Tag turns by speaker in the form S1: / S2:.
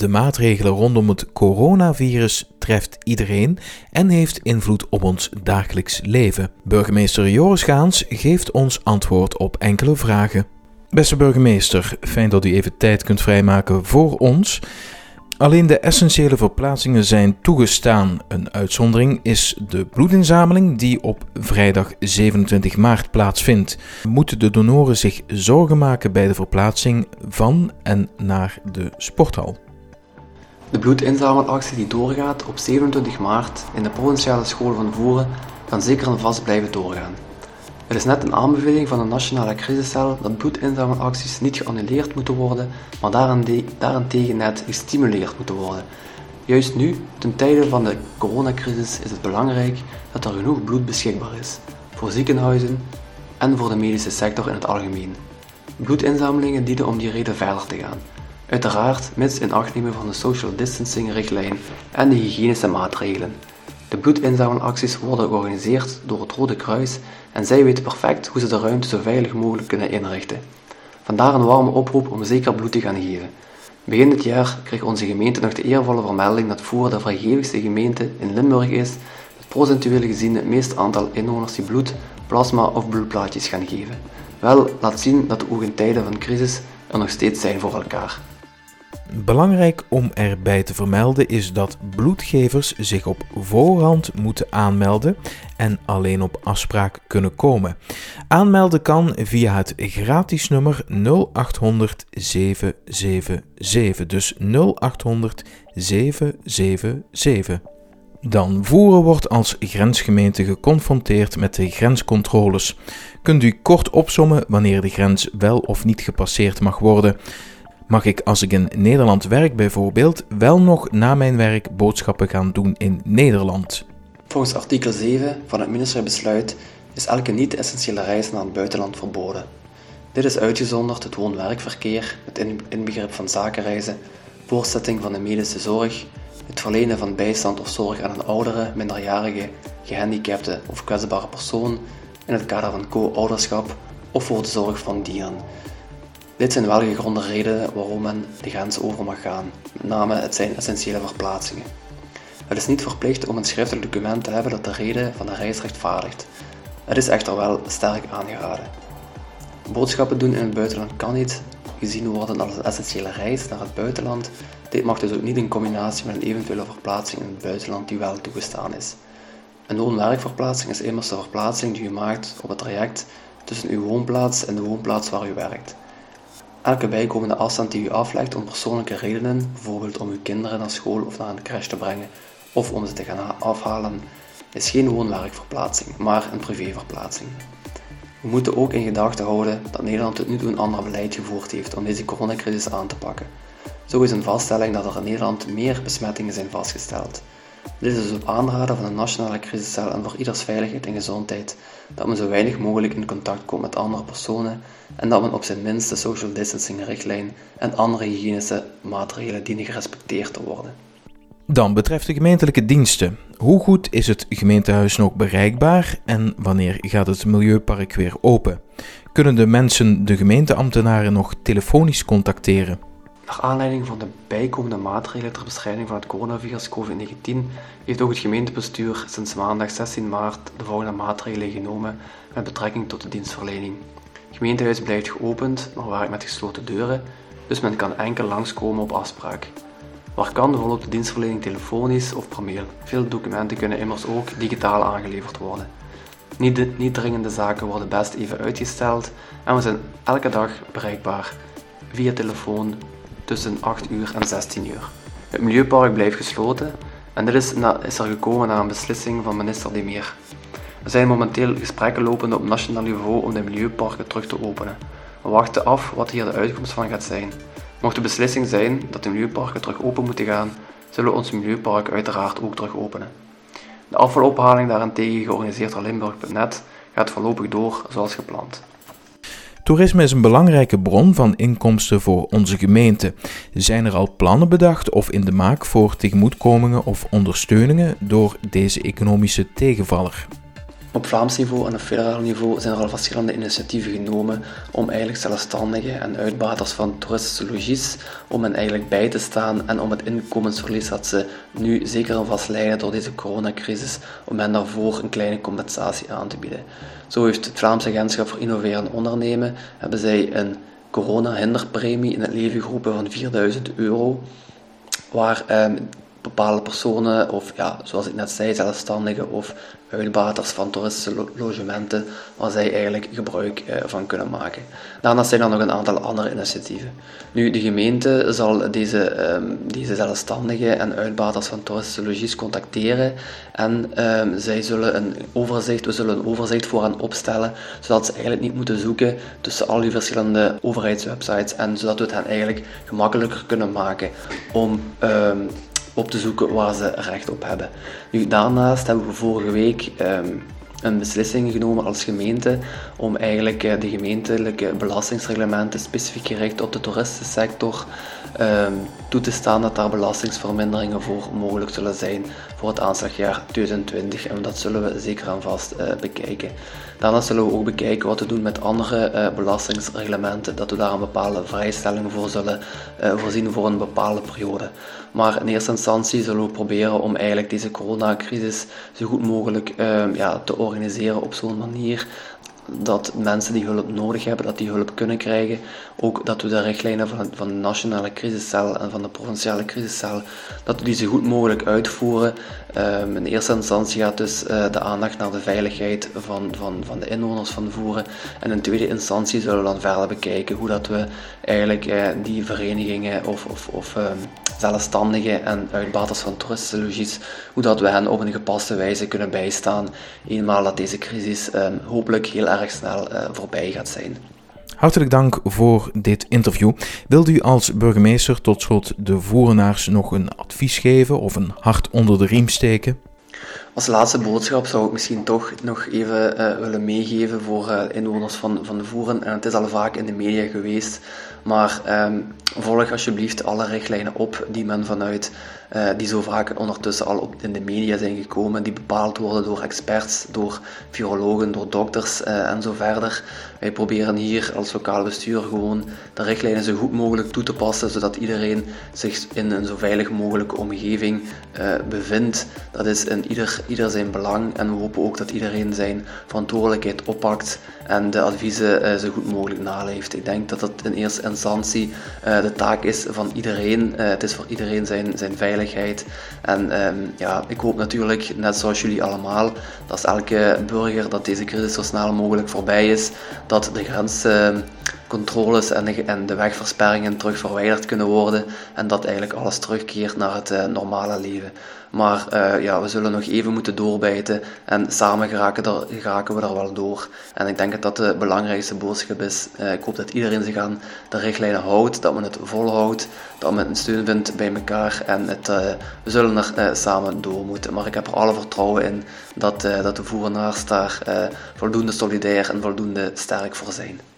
S1: De maatregelen rondom het coronavirus treft iedereen en heeft invloed op ons dagelijks leven. Burgemeester Joris Gaans geeft ons antwoord op enkele vragen. Beste burgemeester, fijn dat u even tijd kunt vrijmaken voor ons. Alleen de essentiële verplaatsingen zijn toegestaan. Een uitzondering is de bloedinzameling die op vrijdag 27 maart plaatsvindt. Moeten de donoren zich zorgen maken bij de verplaatsing van en naar de sporthal?
S2: De bloedinzamelactie die doorgaat op 27 maart in de provinciale school van Voeren kan zeker en vast blijven doorgaan. Er is net een aanbeveling van de Nationale Crisiscel dat bloedinzamelacties niet geannuleerd moeten worden, maar daarentegen net gestimuleerd moeten worden. Juist nu, ten tijde van de coronacrisis, is het belangrijk dat er genoeg bloed beschikbaar is, voor ziekenhuizen en voor de medische sector in het algemeen. Bloedinzamelingen dienen om die reden verder te gaan. Uiteraard mits in acht nemen van de social distancing richtlijn en de hygiënische maatregelen. De bloedinzamelacties worden georganiseerd door het Rode Kruis en zij weten perfect hoe ze de ruimte zo veilig mogelijk kunnen inrichten. Vandaar een warme oproep om zeker bloed te gaan geven. Begin dit jaar kreeg onze gemeente nog de eervolle vermelding dat Voer de vrijgevigste gemeente in Limburg is met procentueel gezien het meeste aantal inwoners die bloed, plasma of bloedplaatjes gaan geven. Wel laat zien dat ook in tijden van crisis er nog steeds zijn voor elkaar.
S1: Belangrijk om erbij te vermelden is dat bloedgevers zich op voorhand moeten aanmelden en alleen op afspraak kunnen komen. Aanmelden kan via het gratis nummer 0800 777, dus 0800 777. Dan Voeren wordt als grensgemeente geconfronteerd met de grenscontroles. Kunt u kort opsommen wanneer de grens wel of niet gepasseerd mag worden? Mag ik als ik in Nederland werk bijvoorbeeld wel nog na mijn werk boodschappen gaan doen in Nederland.
S2: Volgens artikel 7 van het ministerieel besluit is elke niet-essentiële reis naar het buitenland verboden. Dit is uitgezonderd het woon-werkverkeer, het inbegrip van zakenreizen, voorzetting van de medische zorg, het verlenen van bijstand of zorg aan een oudere, minderjarige, gehandicapte of kwetsbare persoon in het kader van co-ouderschap of voor de zorg van dieren. Dit zijn wel gegronde redenen waarom men de grens over mag gaan, met name het zijn essentiële verplaatsingen. Het is niet verplicht om een schriftelijk document te hebben dat de reden van de reis rechtvaardigt. Het is echter wel sterk aangeraden. Boodschappen doen in het buitenland kan niet gezien worden als een essentiële reis naar het buitenland. Dit mag dus ook niet in combinatie met een eventuele verplaatsing in het buitenland die wel toegestaan is. Een woon-werkverplaatsing is immers de verplaatsing die u maakt op het traject tussen uw woonplaats en de woonplaats waar u werkt. Elke bijkomende afstand die u aflegt om persoonlijke redenen, bijvoorbeeld om uw kinderen naar school of naar een crash te brengen of om ze te gaan afhalen, is geen woonwerkverplaatsing, maar een privéverplaatsing. We moeten ook in gedachten houden dat Nederland tot nu toe een ander beleid gevoerd heeft om deze coronacrisis aan te pakken. Zo is een vaststelling dat er in Nederland meer besmettingen zijn vastgesteld. Dit is dus op aanraden van de Nationale Crisiscel en voor ieders veiligheid en gezondheid dat men zo weinig mogelijk in contact komt met andere personen en dat men op zijn minst de social distancing richtlijn en andere hygiënische maatregelen dienen gerespecteerd te worden.
S1: Dan betreft de gemeentelijke diensten. Hoe goed is het gemeentehuis nog bereikbaar en wanneer gaat het milieupark weer open? Kunnen de mensen de gemeenteambtenaren nog telefonisch contacteren?
S2: Naar aanleiding van de bijkomende maatregelen ter bestrijding van het coronavirus COVID-19 heeft ook het gemeentebestuur sinds maandag 16 maart de volgende maatregelen genomen met betrekking tot de dienstverlening. Het gemeentehuis blijft geopend, maar werkt met gesloten deuren, dus men kan enkel langskomen op afspraak. Waar kan verloopt de dienstverlening telefonisch of per mail. Veel documenten kunnen immers ook digitaal aangeleverd worden. Niet, niet dringende zaken worden best even uitgesteld en we zijn elke dag bereikbaar via telefoon, tussen 8 uur en 16 uur. Het milieupark blijft gesloten en dit is, is er gekomen na een beslissing van minister De Meer. Er zijn momenteel gesprekken lopende op nationaal niveau om de milieuparken terug te openen. We wachten af wat hier de uitkomst van gaat zijn. Mocht de beslissing zijn dat de milieuparken terug open moeten gaan, zullen we ons milieupark uiteraard ook terug openen. De afvalophaling daarentegen, georganiseerd door Limburg.net, gaat voorlopig door zoals gepland.
S1: Toerisme is een belangrijke bron van inkomsten voor onze gemeente. Zijn er al plannen bedacht of in de maak voor tegemoetkomingen of ondersteuningen door deze economische tegenvaller?
S2: Op Vlaams niveau en op federaal niveau zijn er al verschillende initiatieven genomen om eigenlijk zelfstandigen en uitbaters van toeristische logies om hen eigenlijk bij te staan en om het inkomensverlies dat ze nu zeker en vast lijden door deze coronacrisis, om hen daarvoor een kleine compensatie aan te bieden. Zo heeft het Vlaamse Agentschap voor Innoveren Ondernemen hebben zij een corona-hinderpremie in het leven geroepen van 4000 euro, waar eh, bepaalde personen, of ja, zoals ik net zei, zelfstandigen of uitbaters van toeristische logementen, waar zij eigenlijk gebruik eh, van kunnen maken. Daarnaast zijn er nog een aantal andere initiatieven. Nu, de gemeente zal deze, ehm, deze zelfstandigen en uitbaters van toeristische logies contacteren en um, zij zullen een overzicht, we zullen een overzicht voor hen opstellen, zodat ze eigenlijk niet moeten zoeken tussen al die verschillende overheidswebsites en zodat we het hen eigenlijk gemakkelijker kunnen maken om um, op te zoeken waar ze recht op hebben. Nu, daarnaast hebben we vorige week um, een beslissing genomen als gemeente om eigenlijk eh, de gemeentelijke belastingsreglementen specifiek gericht op de toeristensector toe te staan dat daar belastingsverminderingen voor mogelijk zullen zijn voor het aanslagjaar 2020 en dat zullen we zeker en vast uh, bekijken. Daarna zullen we ook bekijken wat we doen met andere uh, belastingsreglementen, dat we daar een bepaalde vrijstelling voor zullen uh, voorzien voor een bepaalde periode. Maar in eerste instantie zullen we proberen om eigenlijk deze coronacrisis zo goed mogelijk uh, ja, te organiseren op zo'n manier dat mensen die hulp nodig hebben, dat die hulp kunnen krijgen. Ook dat we de richtlijnen van, van de nationale crisiscel en van de provinciale crisiscel, dat we die zo goed mogelijk uitvoeren. Um, in eerste instantie gaat dus uh, de aandacht naar de veiligheid van, van, van de inwoners van Voeren. En in tweede instantie zullen we dan verder bekijken hoe dat we eigenlijk uh, die verenigingen of, of, of um, zelfstandigen en uitbaters van toeristische hoe dat we hen op een gepaste wijze kunnen bijstaan, eenmaal dat deze crisis um, hopelijk heel erg snel uh, voorbij gaat zijn.
S1: Hartelijk dank voor dit interview. Wilt u als burgemeester tot slot de voerenaars nog een advies geven of een hart onder de riem steken?
S2: Als laatste boodschap zou ik misschien toch nog even uh, willen meegeven voor uh, inwoners van, van de Voeren. En het is al vaak in de media geweest, maar um, volg alsjeblieft alle richtlijnen op die men vanuit, uh, die zo vaak ondertussen al op, in de media zijn gekomen, die bepaald worden door experts, door virologen, door dokters en zo verder. Wij proberen hier als lokaal bestuur gewoon de richtlijnen zo goed mogelijk toe te passen, zodat iedereen zich in een zo veilig mogelijke omgeving bevindt. Dat is in ieder, ieder zijn belang en we hopen ook dat iedereen zijn verantwoordelijkheid oppakt en de adviezen zo goed mogelijk naleeft. Ik denk dat dat in eerste uh, de taak is van iedereen. Uh, het is voor iedereen zijn, zijn veiligheid. En um, ja, ik hoop natuurlijk, net zoals jullie allemaal, dat elke burger dat deze crisis zo snel mogelijk voorbij is, dat de grens controles en de, en de wegversperringen terug verwijderd kunnen worden en dat eigenlijk alles terugkeert naar het uh, normale leven. Maar uh, ja, we zullen nog even moeten doorbijten en samen geraken, er, geraken we er wel door. En ik denk dat dat de belangrijkste boodschap is. Uh, ik hoop dat iedereen zich aan de richtlijnen houdt, dat men het volhoudt, dat men een steun vindt bij elkaar en het, we zullen er samen door moeten. Maar ik heb er alle vertrouwen in dat, dat de voerenaars daar voldoende solidair en voldoende sterk voor zijn.